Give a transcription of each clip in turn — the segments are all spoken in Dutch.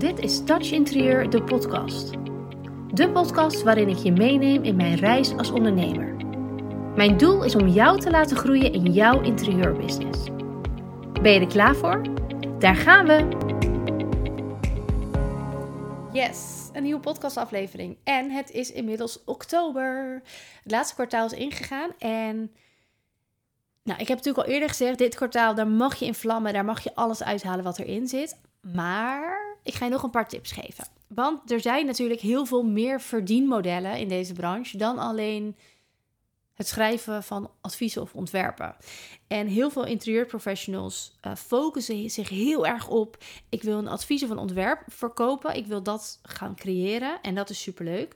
Dit is Touch Interieur, de podcast. De podcast waarin ik je meeneem in mijn reis als ondernemer. Mijn doel is om jou te laten groeien in jouw interieurbusiness. Ben je er klaar voor? Daar gaan we! Yes, een nieuwe podcastaflevering. En het is inmiddels oktober. Het laatste kwartaal is ingegaan en... Nou, ik heb natuurlijk al eerder gezegd, dit kwartaal, daar mag je in vlammen, daar mag je alles uithalen wat erin zit. Maar ik ga je nog een paar tips geven. Want er zijn natuurlijk heel veel meer verdienmodellen in deze branche dan alleen het schrijven van adviezen of ontwerpen. En heel veel interieurprofessionals uh, focussen zich heel erg op: ik wil een advies of een ontwerp verkopen, ik wil dat gaan creëren en dat is superleuk.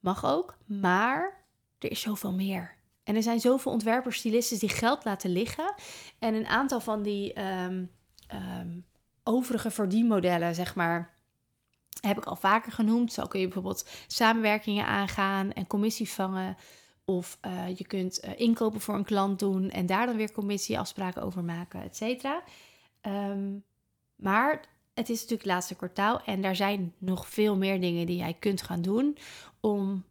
Mag ook, maar er is zoveel meer. En er zijn zoveel ontwerpers, stylisten die geld laten liggen. En een aantal van die um, um, overige verdienmodellen, zeg maar, heb ik al vaker genoemd. Zo kun je bijvoorbeeld samenwerkingen aangaan en commissies vangen. Of uh, je kunt uh, inkopen voor een klant doen en daar dan weer commissieafspraken over maken, et cetera. Um, maar het is natuurlijk het laatste kwartaal en daar zijn nog veel meer dingen die jij kunt gaan doen om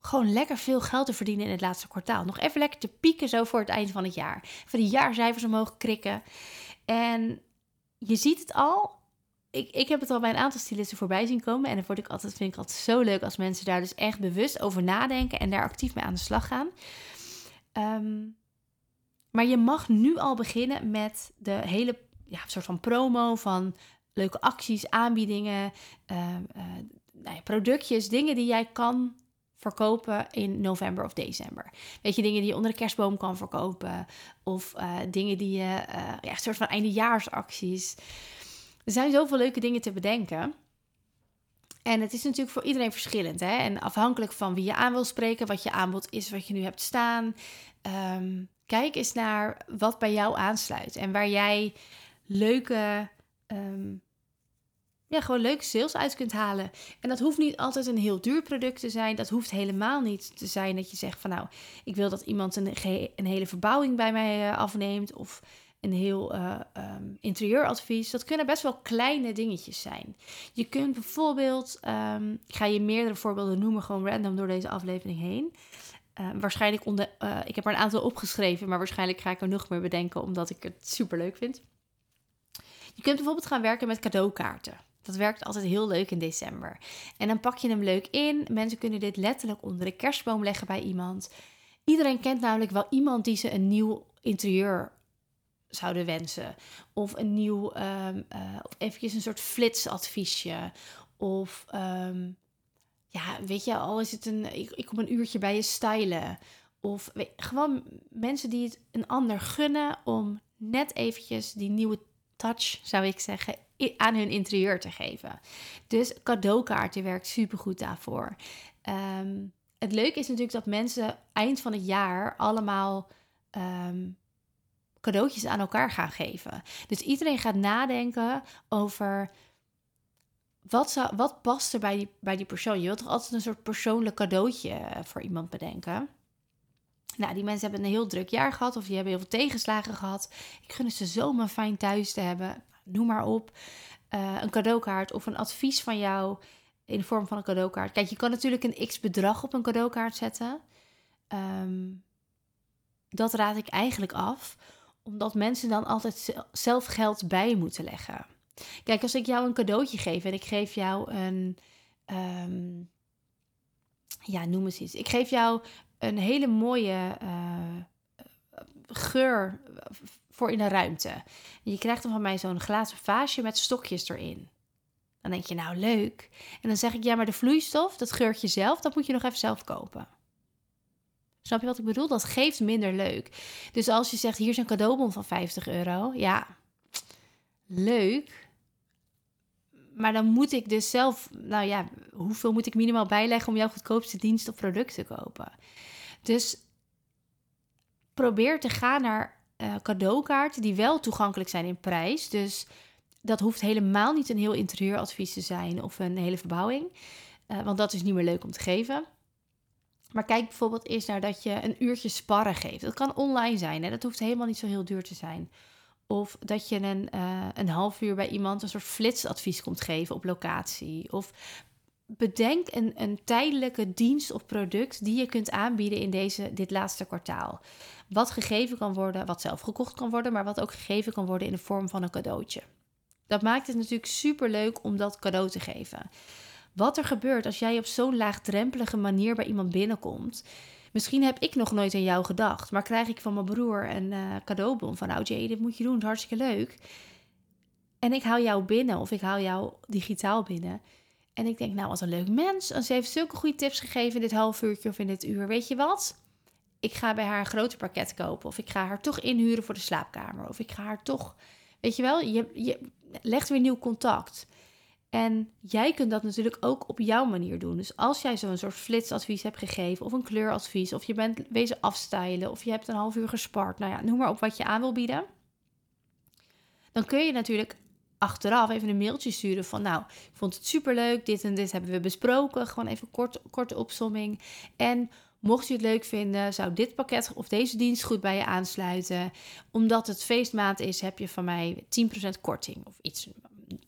gewoon lekker veel geld te verdienen in het laatste kwartaal. Nog even lekker te pieken zo voor het eind van het jaar. Even de jaarcijfers omhoog krikken. En je ziet het al. Ik, ik heb het al bij een aantal stylisten voorbij zien komen. En dan word ik altijd, vind ik altijd zo leuk als mensen daar dus echt bewust over nadenken en daar actief mee aan de slag gaan. Um, maar je mag nu al beginnen met de hele ja, soort van promo van leuke acties, aanbiedingen, uh, uh, nou ja, productjes, dingen die jij kan verkopen in november of december. Weet je, dingen die je onder de kerstboom kan verkopen. Of uh, dingen die je, uh, ja, een soort van eindejaarsacties. Er zijn zoveel leuke dingen te bedenken. En het is natuurlijk voor iedereen verschillend. Hè? En afhankelijk van wie je aan wil spreken, wat je aanbod is, wat je nu hebt staan. Um, kijk eens naar wat bij jou aansluit. En waar jij leuke um, gewoon leuke sales uit kunt halen. En dat hoeft niet altijd een heel duur product te zijn. Dat hoeft helemaal niet te zijn dat je zegt van nou, ik wil dat iemand een, een hele verbouwing bij mij uh, afneemt. Of een heel uh, interieuradvies. Dat kunnen best wel kleine dingetjes zijn. Je kunt bijvoorbeeld, um, ik ga je meerdere voorbeelden noemen, gewoon random door deze aflevering heen. Uh, waarschijnlijk onder, ik heb er een aantal opgeschreven, maar waarschijnlijk ga ik er nog meer bedenken omdat ik het super leuk vind. Je kunt bijvoorbeeld gaan werken met cadeaukaarten. Dat werkt altijd heel leuk in december. En dan pak je hem leuk in. Mensen kunnen dit letterlijk onder de kerstboom leggen bij iemand. Iedereen kent namelijk wel iemand die ze een nieuw interieur zouden wensen. Of een nieuw, um, uh, eventjes een soort flitsadviesje. Of um, ja, weet je, al is het een, ik, kom een uurtje bij je stylen. Of gewoon mensen die het een ander gunnen om net eventjes die nieuwe touch, zou ik zeggen, aan hun interieur te geven. Dus cadeaukaarten werkt supergoed daarvoor. Um, het leuke is natuurlijk dat mensen eind van het jaar allemaal um, cadeautjes aan elkaar gaan geven. Dus iedereen gaat nadenken over wat, zou, wat past er bij die, bij die persoon. Je wilt toch altijd een soort persoonlijk cadeautje eh, voor iemand bedenken. Nou, die mensen hebben een heel druk jaar gehad of die hebben heel veel tegenslagen gehad. Ik gun het ze zomaar fijn thuis te hebben. Noem maar op. Uh, een cadeaukaart of een advies van jou in de vorm van een cadeaukaart. Kijk, je kan natuurlijk een x bedrag op een cadeaukaart zetten. Um, dat raad ik eigenlijk af, omdat mensen dan altijd zelf geld bij moeten leggen. Kijk, als ik jou een cadeautje geef en ik geef jou een. Um, ja, noem eens iets. Ik geef jou een hele mooie uh, geur voor in de ruimte. Je krijgt dan van mij zo'n glazen vaasje met stokjes erin. Dan denk je, nou leuk. En dan zeg ik, ja, maar de vloeistof, dat geurtje zelf, dat moet je nog even zelf kopen. Snap je wat ik bedoel? Dat geeft minder leuk. Dus als je zegt, hier is een cadeaubon van 50 euro. Ja, leuk. Maar dan moet ik dus zelf, nou ja, hoeveel moet ik minimaal bijleggen om jouw goedkoopste dienst of product te kopen? Dus probeer te gaan naar uh, cadeaukaarten die wel toegankelijk zijn in prijs. Dus dat hoeft helemaal niet een heel interieuradvies te zijn of een hele verbouwing. Uh, want dat is niet meer leuk om te geven. Maar kijk bijvoorbeeld eerst naar dat je een uurtje sparren geeft. Dat kan online zijn, hè? dat hoeft helemaal niet zo heel duur te zijn. Of dat je een, uh, een half uur bij iemand een soort flitsadvies komt geven op locatie. Of bedenk een, tijdelijke dienst of product die je kunt aanbieden in deze, dit laatste kwartaal. Wat gegeven kan worden, wat zelf gekocht kan worden, maar wat ook gegeven kan worden in de vorm van een cadeautje. Dat maakt het natuurlijk super leuk om dat cadeau te geven. Wat er gebeurt als jij op zo'n laagdrempelige manier bij iemand binnenkomt. Misschien heb ik nog nooit aan jou gedacht, maar krijg ik van mijn broer een uh, cadeaubon van, Jay, dit moet je doen, hartstikke leuk. En ik hou jou binnen of ik hou jou digitaal binnen. En ik denk, nou, wat een leuk mens. En ze heeft zulke goede tips gegeven in dit half uurtje of in dit uur. Weet je wat? Ik ga bij haar een groter pakket kopen. Of ik ga haar toch inhuren voor de slaapkamer. Of ik ga haar toch. Weet je wel, je, je legt weer nieuw contact. En jij kunt dat natuurlijk ook op jouw manier doen. Dus als jij zo'n soort flitsadvies hebt gegeven, of een kleuradvies, of je bent wezen afstylen, of je hebt een half uur gespart, nou ja, noem maar op wat je aan wil bieden. Dan kun je natuurlijk achteraf even een mailtje sturen van nou, ik vond het superleuk, dit en dit hebben we besproken. Gewoon even kort, korte opsomming. En mocht je het leuk vinden, zou dit pakket of deze dienst goed bij je aansluiten. Omdat het feestmaand is, heb je van mij 10% korting of iets,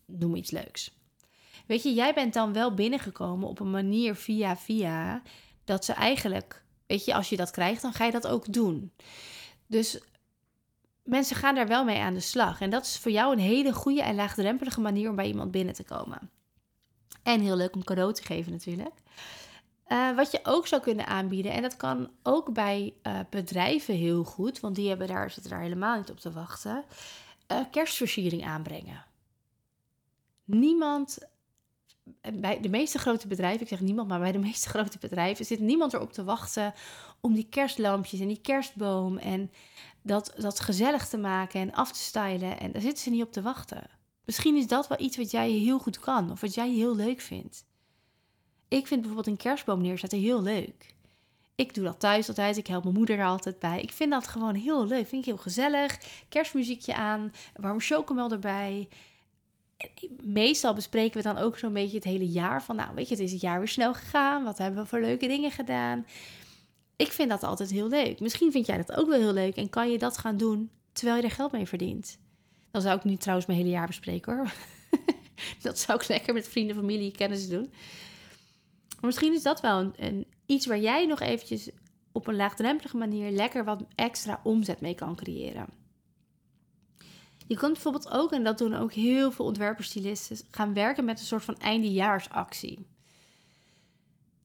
noem iets leuks. Weet je, jij bent dan wel binnengekomen op een manier via via dat ze eigenlijk, weet je, als je dat krijgt, dan ga je dat ook doen. Dus mensen gaan daar wel mee aan de slag. En dat is voor jou een hele goede en laagdrempelige manier om bij iemand binnen te komen. En heel leuk om cadeau te geven natuurlijk. Uh, wat je ook zou kunnen aanbieden, en dat kan ook bij uh, bedrijven heel goed, want die hebben daar, zitten daar helemaal niet op te wachten, uh, kerstversiering aanbrengen. Niemand, bij de meeste grote bedrijven, ik zeg niemand, maar bij de meeste grote bedrijven zit niemand erop te wachten om die kerstlampjes en die kerstboom en dat, dat gezellig te maken en af te stylen. En daar zitten ze niet op te wachten. Misschien is dat wel iets wat jij heel goed kan of wat jij heel leuk vindt. Ik vind bijvoorbeeld een kerstboom neerzetten heel leuk. Ik doe dat thuis altijd. Ik help mijn moeder er altijd bij. Ik vind dat gewoon heel leuk. Vind ik heel gezellig. Kerstmuziekje aan, warme chocomel erbij. Meestal bespreken we dan ook zo'n beetje het hele jaar. Van nou, weet je, het is het jaar weer snel gegaan. Wat hebben we voor leuke dingen gedaan? Ik vind dat altijd heel leuk. Misschien vind jij dat ook wel heel leuk en kan je dat gaan doen terwijl je er geld mee verdient. Dan zou ik nu trouwens mijn hele jaar bespreken hoor. dat zou ik lekker met vrienden, familie, kennis doen. Misschien is dat wel een, iets waar jij nog eventjes op een laagdrempelige manier lekker wat extra omzet mee kan creëren. Je kunt bijvoorbeeld ook, en dat doen ook heel veel ontwerperstylisten, gaan werken met een soort van eindejaarsactie.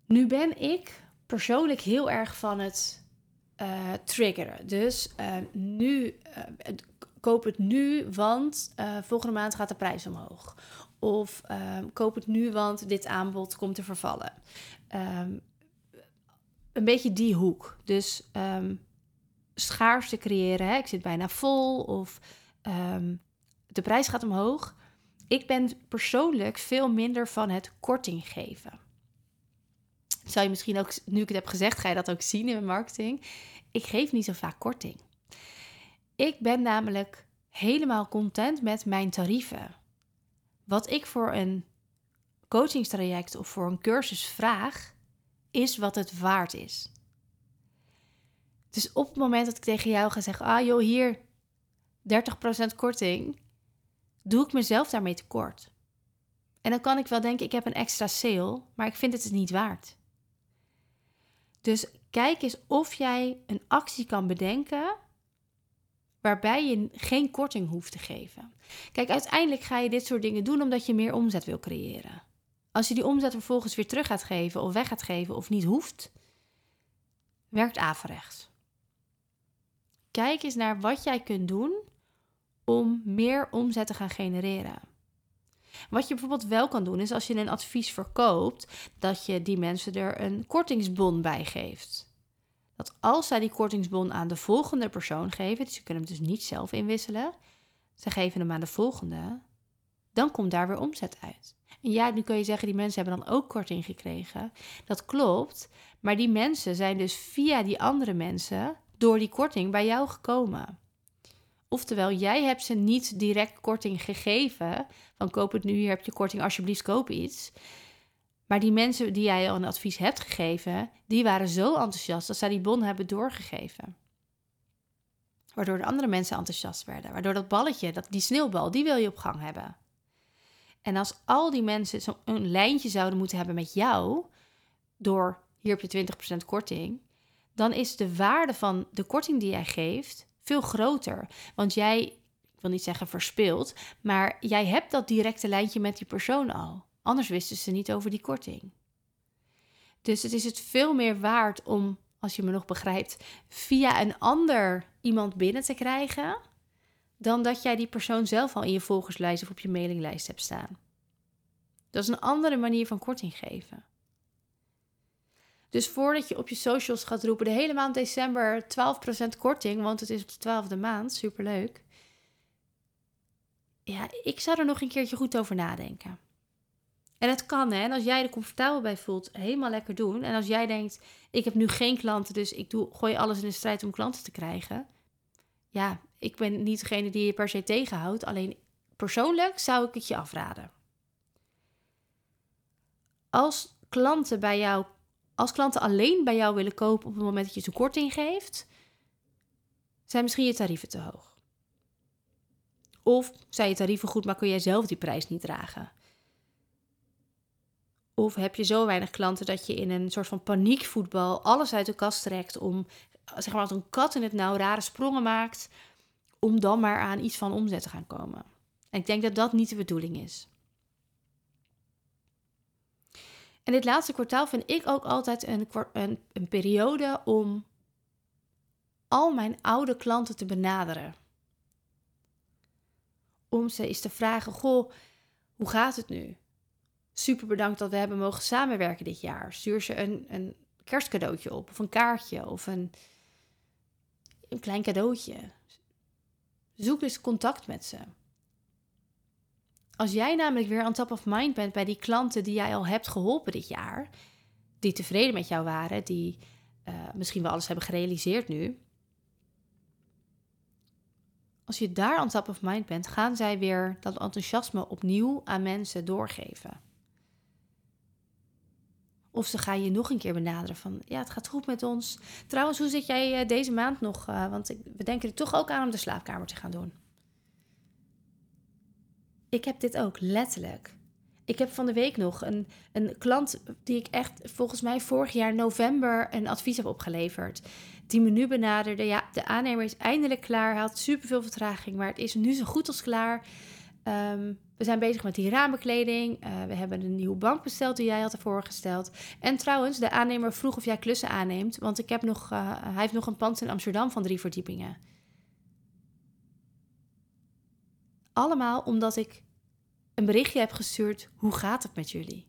Nu ben ik persoonlijk heel erg van het uh, triggeren. Dus uh, nu, uh, koop het nu, want volgende maand gaat de prijs omhoog. Of koop het nu, want dit aanbod komt te vervallen. Um, een beetje die hoek. Dus um, schaarste creëren. Hè? Ik zit bijna vol. Of um, de prijs gaat omhoog. Ik ben persoonlijk veel minder van het korting geven zou je misschien ook, nu ik het heb gezegd, ga je dat ook zien in mijn marketing. Ik geef niet zo vaak korting. Ik ben namelijk helemaal content met mijn tarieven. Wat ik voor een coachingstraject of voor een cursus vraag, is wat het waard is. Dus op het moment dat ik tegen jou ga zeggen: Ah joh, hier 30% korting, doe ik mezelf daarmee tekort. En dan kan ik wel denken: ik heb een extra sale, maar ik vind het het niet waard. Dus kijk eens of jij een actie kan bedenken waarbij je geen korting hoeft te geven. Kijk, uiteindelijk ga je dit soort dingen doen omdat je meer omzet wil creëren. Als je die omzet vervolgens weer terug gaat geven of weg gaat geven of niet hoeft, werkt averechts. Kijk eens naar wat jij kunt doen om meer omzet te gaan genereren. Wat je bijvoorbeeld wel kan doen, is als je een advies verkoopt, dat je die mensen er een kortingsbon bij geeft. Dat als zij die kortingsbon aan de volgende persoon geven, dus ze kunnen hem dus niet zelf inwisselen, ze geven hem aan de volgende, dan komt daar weer omzet uit. En ja, nu kun je zeggen, die mensen hebben dan ook korting gekregen. Dat klopt, maar die mensen zijn dus via die andere mensen door die korting bij jou gekomen. Oftewel, jij hebt ze niet direct korting gegeven. Van koop het nu, hier heb je korting, alsjeblieft koop iets. Maar die mensen die jij al een advies hebt gegeven, die waren zo enthousiast dat zij die bon hebben doorgegeven. Waardoor de andere mensen enthousiast werden. Waardoor dat balletje, dat, die sneeuwbal, die wil je op gang hebben. En als al die mensen zo'n lijntje zouden moeten hebben met jou, door hier heb je 20% korting, dan is de waarde van de korting die jij geeft veel groter. Want jij, ik wil niet zeggen verspeeld, maar jij hebt dat directe lijntje met die persoon al. Anders wisten ze niet over die korting. Dus het is het veel meer waard om, als je me nog begrijpt, via een ander iemand binnen te krijgen, dan dat jij die persoon zelf al in je volgerslijst of op je mailinglijst hebt staan. Dat is een andere manier van korting geven. Dus voordat je op je socials gaat roepen de hele maand december 12% korting, want het is op de 12e maand, superleuk. Ja, ik zou er nog een keertje goed over nadenken. En het kan, hè. En als jij er comfortabel bij voelt, helemaal lekker doen. En als jij denkt, ik heb nu geen klanten, dus ik doe, gooi alles in de strijd om klanten te krijgen. Ja, ik ben niet degene die je per se tegenhoudt. Alleen persoonlijk zou ik het je afraden. Als klanten bij jou, als klanten alleen bij jou willen kopen op het moment dat je ze korting geeft, zijn misschien je tarieven te hoog. Of zijn je tarieven goed, maar kun jij zelf die prijs niet dragen? Of heb je zo weinig klanten dat je in een soort van paniekvoetbal alles uit de kast trekt om, zeg maar, als een kat in het nauw rare sprongen maakt, om dan maar aan iets van omzet te gaan komen. En ik denk dat dat niet de bedoeling is. En dit laatste kwartaal vind ik ook altijd een, een, een periode om al mijn oude klanten te benaderen. Om ze eens te vragen: Goh, hoe gaat het nu? Super bedankt dat we hebben mogen samenwerken dit jaar. Stuur ze een, een kerstcadeautje op, of een kaartje, of een, een klein cadeautje. Zoek eens contact met ze. Als jij namelijk weer on top of mind bent bij die klanten die jij al hebt geholpen dit jaar, die tevreden met jou waren, die uh, misschien wel alles hebben gerealiseerd nu. Als je daar on top of mind bent, gaan zij weer dat enthousiasme opnieuw aan mensen doorgeven. Of ze gaan je nog een keer benaderen van, ja, het gaat goed met ons. Trouwens, hoe zit jij eh, deze maand nog? Uh, want we denken er toch ook aan om de slaapkamer te gaan doen. Ik heb dit ook, letterlijk. Ik heb van de week nog een, een klant die ik echt volgens mij vorig jaar november een advies heb opgeleverd. Die me nu benaderde. Ja, de aannemer is eindelijk klaar. Hij had superveel vertraging, maar het is nu zo goed als klaar. Um, we zijn bezig met die raambekleding. Uh, we hebben een nieuwe bank besteld die jij had voorgesteld. En trouwens, de aannemer vroeg of jij klussen aanneemt. Want ik heb nog, uh, hij heeft nog een pand in Amsterdam van drie verdiepingen. Allemaal omdat ik een berichtje heb gestuurd. Hoe gaat het met jullie?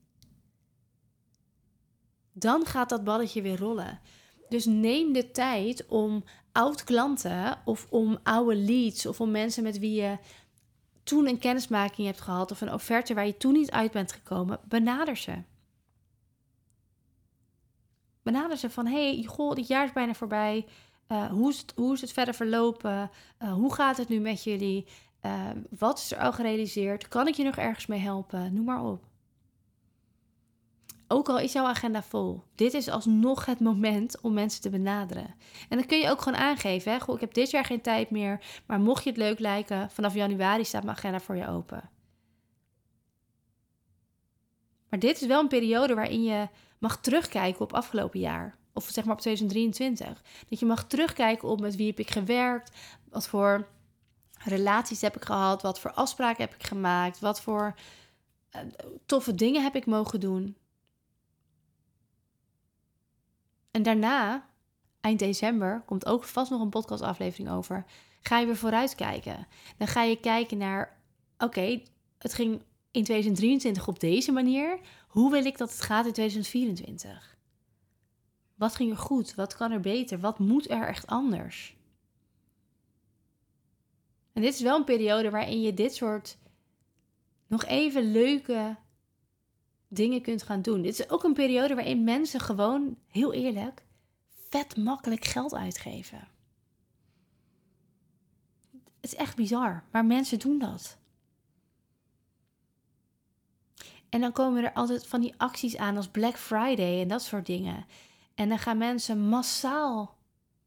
Dan gaat dat balletje weer rollen. Dus neem de tijd om oud klanten of om oude leads of om mensen met wie je toen een kennismaking hebt gehad of een offerte waar je toen niet uit bent gekomen, benader ze. Benader ze van, hey, goh, dit jaar is bijna voorbij. Uh, hoe, is het, hoe is het verder verlopen? Uh, hoe gaat het nu met jullie? Uh, wat is er al gerealiseerd? Kan ik je nog ergens mee helpen? Noem maar op. Ook al is jouw agenda vol, dit is alsnog het moment om mensen te benaderen. En dan kun je ook gewoon aangeven: hè? Goh, ik heb dit jaar geen tijd meer, maar mocht je het leuk lijken, vanaf januari staat mijn agenda voor je open. Maar dit is wel een periode waarin je mag terugkijken op afgelopen jaar. Of zeg maar op 2023. Dat je mag terugkijken op met wie heb ik gewerkt, wat voor relaties heb ik gehad, wat voor afspraken heb ik gemaakt, wat voor uh, toffe dingen heb ik mogen doen. En daarna, eind december, komt ook vast nog een podcastaflevering over. Ga je weer vooruitkijken. Dan ga je kijken naar, oké, het ging in 2023 op deze manier. Hoe wil ik dat het gaat in 2024? Wat ging er goed? Wat kan er beter? Wat moet er echt anders? En dit is wel een periode waarin je dit soort nog even leuke dingen kunt gaan doen. Dit is ook een periode waarin mensen gewoon, heel eerlijk, vet makkelijk geld uitgeven. Het is echt bizar, maar mensen doen dat. En dan komen er altijd van die acties aan als Black Friday en dat soort dingen. En dan gaan mensen massaal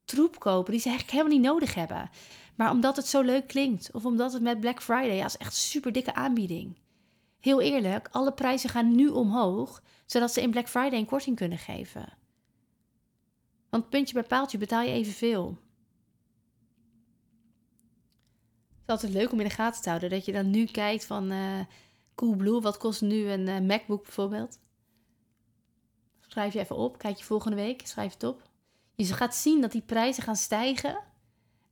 troep kopen die ze eigenlijk helemaal niet nodig hebben. Maar omdat het zo leuk klinkt. Of omdat het met Black Friday, ja, is echt super dikke aanbieding. Heel eerlijk, alle prijzen gaan nu omhoog, zodat ze in Black Friday een korting kunnen geven. Want puntje bij paaltje betaal je evenveel. Het is altijd leuk om in de gaten te houden dat je dan nu kijkt van uh, Coolblue, wat kost nu een uh, MacBook bijvoorbeeld? Schrijf je even op, kijk je volgende week, schrijf het op. Je gaat zien dat die prijzen gaan stijgen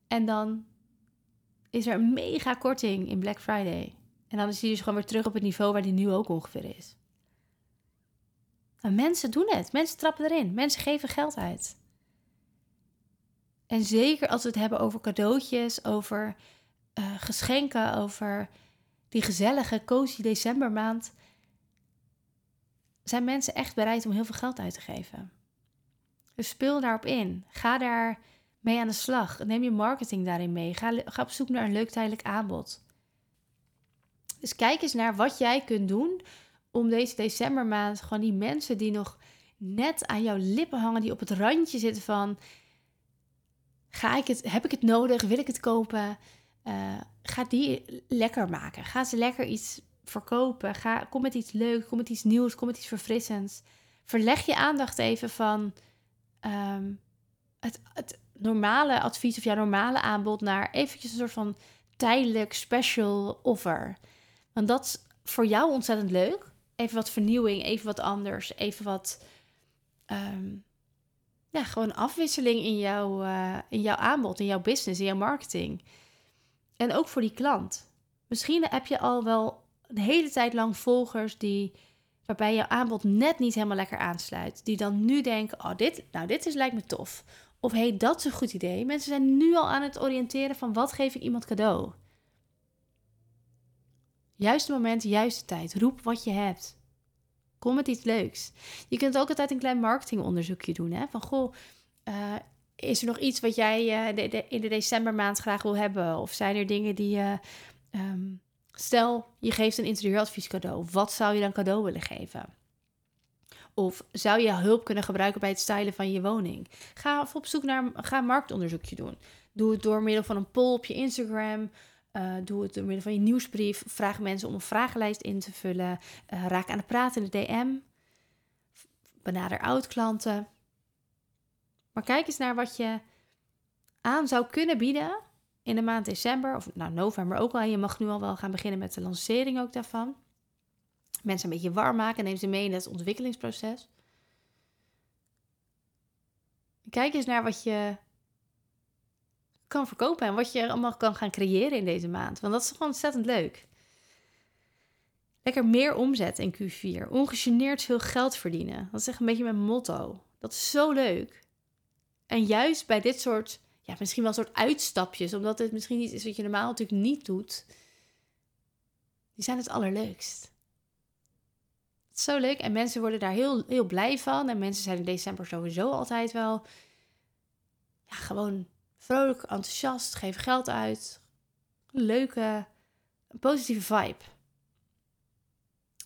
en dan is er een mega korting in Black Friday. En dan zie je dus gewoon weer terug op het niveau waar die nu ook ongeveer is. En mensen doen het. Mensen trappen erin. Mensen geven geld uit. En zeker als we het hebben over cadeautjes, over uh, geschenken, over die gezellige, cozy decembermaand, zijn mensen echt bereid om heel veel geld uit te geven. Dus speel daarop in. Ga daar mee aan de slag. Neem je marketing daarin mee. Ga, ga op zoek naar een leuk tijdelijk aanbod. Dus kijk eens naar wat jij kunt doen om deze decembermaand gewoon die mensen die nog net aan jouw lippen hangen, die op het randje zitten van ga ik het, heb ik het nodig, wil ik het kopen, uh, ga die lekker maken. Ga ze lekker iets verkopen. Ga, kom met iets leuks, kom met iets nieuws, kom met iets verfrissends. Verleg je aandacht even van ehm, het, het normale advies of jouw normale aanbod naar eventjes een soort van tijdelijk special offer. Want dat is voor jou ontzettend leuk. Even wat vernieuwing, even wat anders, even wat. Ehm, ja, gewoon afwisseling in jouw, uh, in jouw aanbod, in jouw business, in jouw marketing. En ook voor die klant. Misschien heb je al wel een hele tijd lang volgers die waarbij jouw aanbod net niet helemaal lekker aansluit. Die dan nu denken: oh, dit, nou, dit is, lijkt me tof. Of hey, dat is een goed idee. Mensen zijn nu al aan het oriënteren van wat geef ik iemand cadeau. Juiste moment, juiste tijd. Roep wat je hebt. Kom met iets leuks. Je kunt ook altijd een klein marketingonderzoekje doen. Hè? Van goh, uh, is er nog iets wat jij de, in de decembermaand graag wil hebben? Of zijn er dingen die je. Um, stel, je geeft een interieuradvies cadeau. Wat zou je dan cadeau willen geven? Of zou je hulp kunnen gebruiken bij het stylen van je woning? Ga op zoek naar ga marktonderzoekje doen. Doe het door middel van een poll op je Instagram. Uh, doe het door middel van je nieuwsbrief. Vraag mensen om een vragenlijst in te vullen. Uh, raak aan het praten in de DM. Benader oud-klanten. Maar kijk eens naar wat je aan zou kunnen bieden in de maand december. Of nou, november ook al. Je mag nu al wel gaan beginnen met de lancering ook daarvan. Mensen een beetje warm maken. Neem ze mee in het ontwikkelingsproces. Kijk eens naar wat je kan verkopen en wat je allemaal kan gaan creëren in deze maand. Want dat is gewoon ontzettend leuk. Lekker meer omzet in Q4. Ongegeneerd veel geld verdienen. Dat is echt een beetje mijn motto. Dat is zo leuk. En juist bij dit soort, ja, misschien wel soort uitstapjes, omdat het misschien iets is wat je normaal natuurlijk niet doet, die zijn het allerleukst. Zo leuk en mensen worden daar heel, heel blij van. En mensen zijn in december sowieso altijd wel ja, gewoon vrolijk, enthousiast, geef geld uit. Leuke, positieve vibe.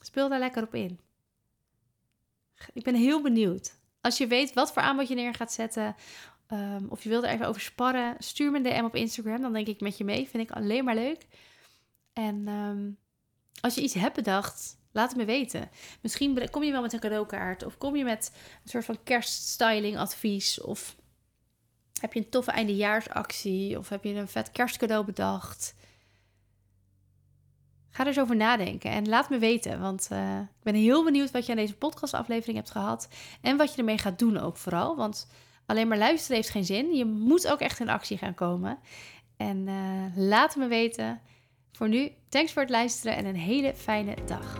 Speel daar lekker op in. Ik ben heel benieuwd. Als je weet wat voor aanbod je neer gaat zetten, um, of je wilt er even over sparren, stuur me een DM op Instagram. Dan denk ik met je mee. Vind ik alleen maar leuk. En um, als je iets hebt bedacht, laat het me weten. Misschien kom je wel met een cadeaukaart, of kom je met een soort van kerststyling advies, of heb je een toffe eindejaarsactie? Of heb je een vet kerstcadeau bedacht? Ga er eens over nadenken en laat me weten. Want uh, ik ben heel benieuwd wat je aan deze podcastaflevering hebt gehad. En wat je ermee gaat doen ook vooral. Want alleen maar luisteren heeft geen zin. Je moet ook echt in actie gaan komen. En uh, laat me weten. Voor nu, thanks voor het luisteren en een hele fijne dag.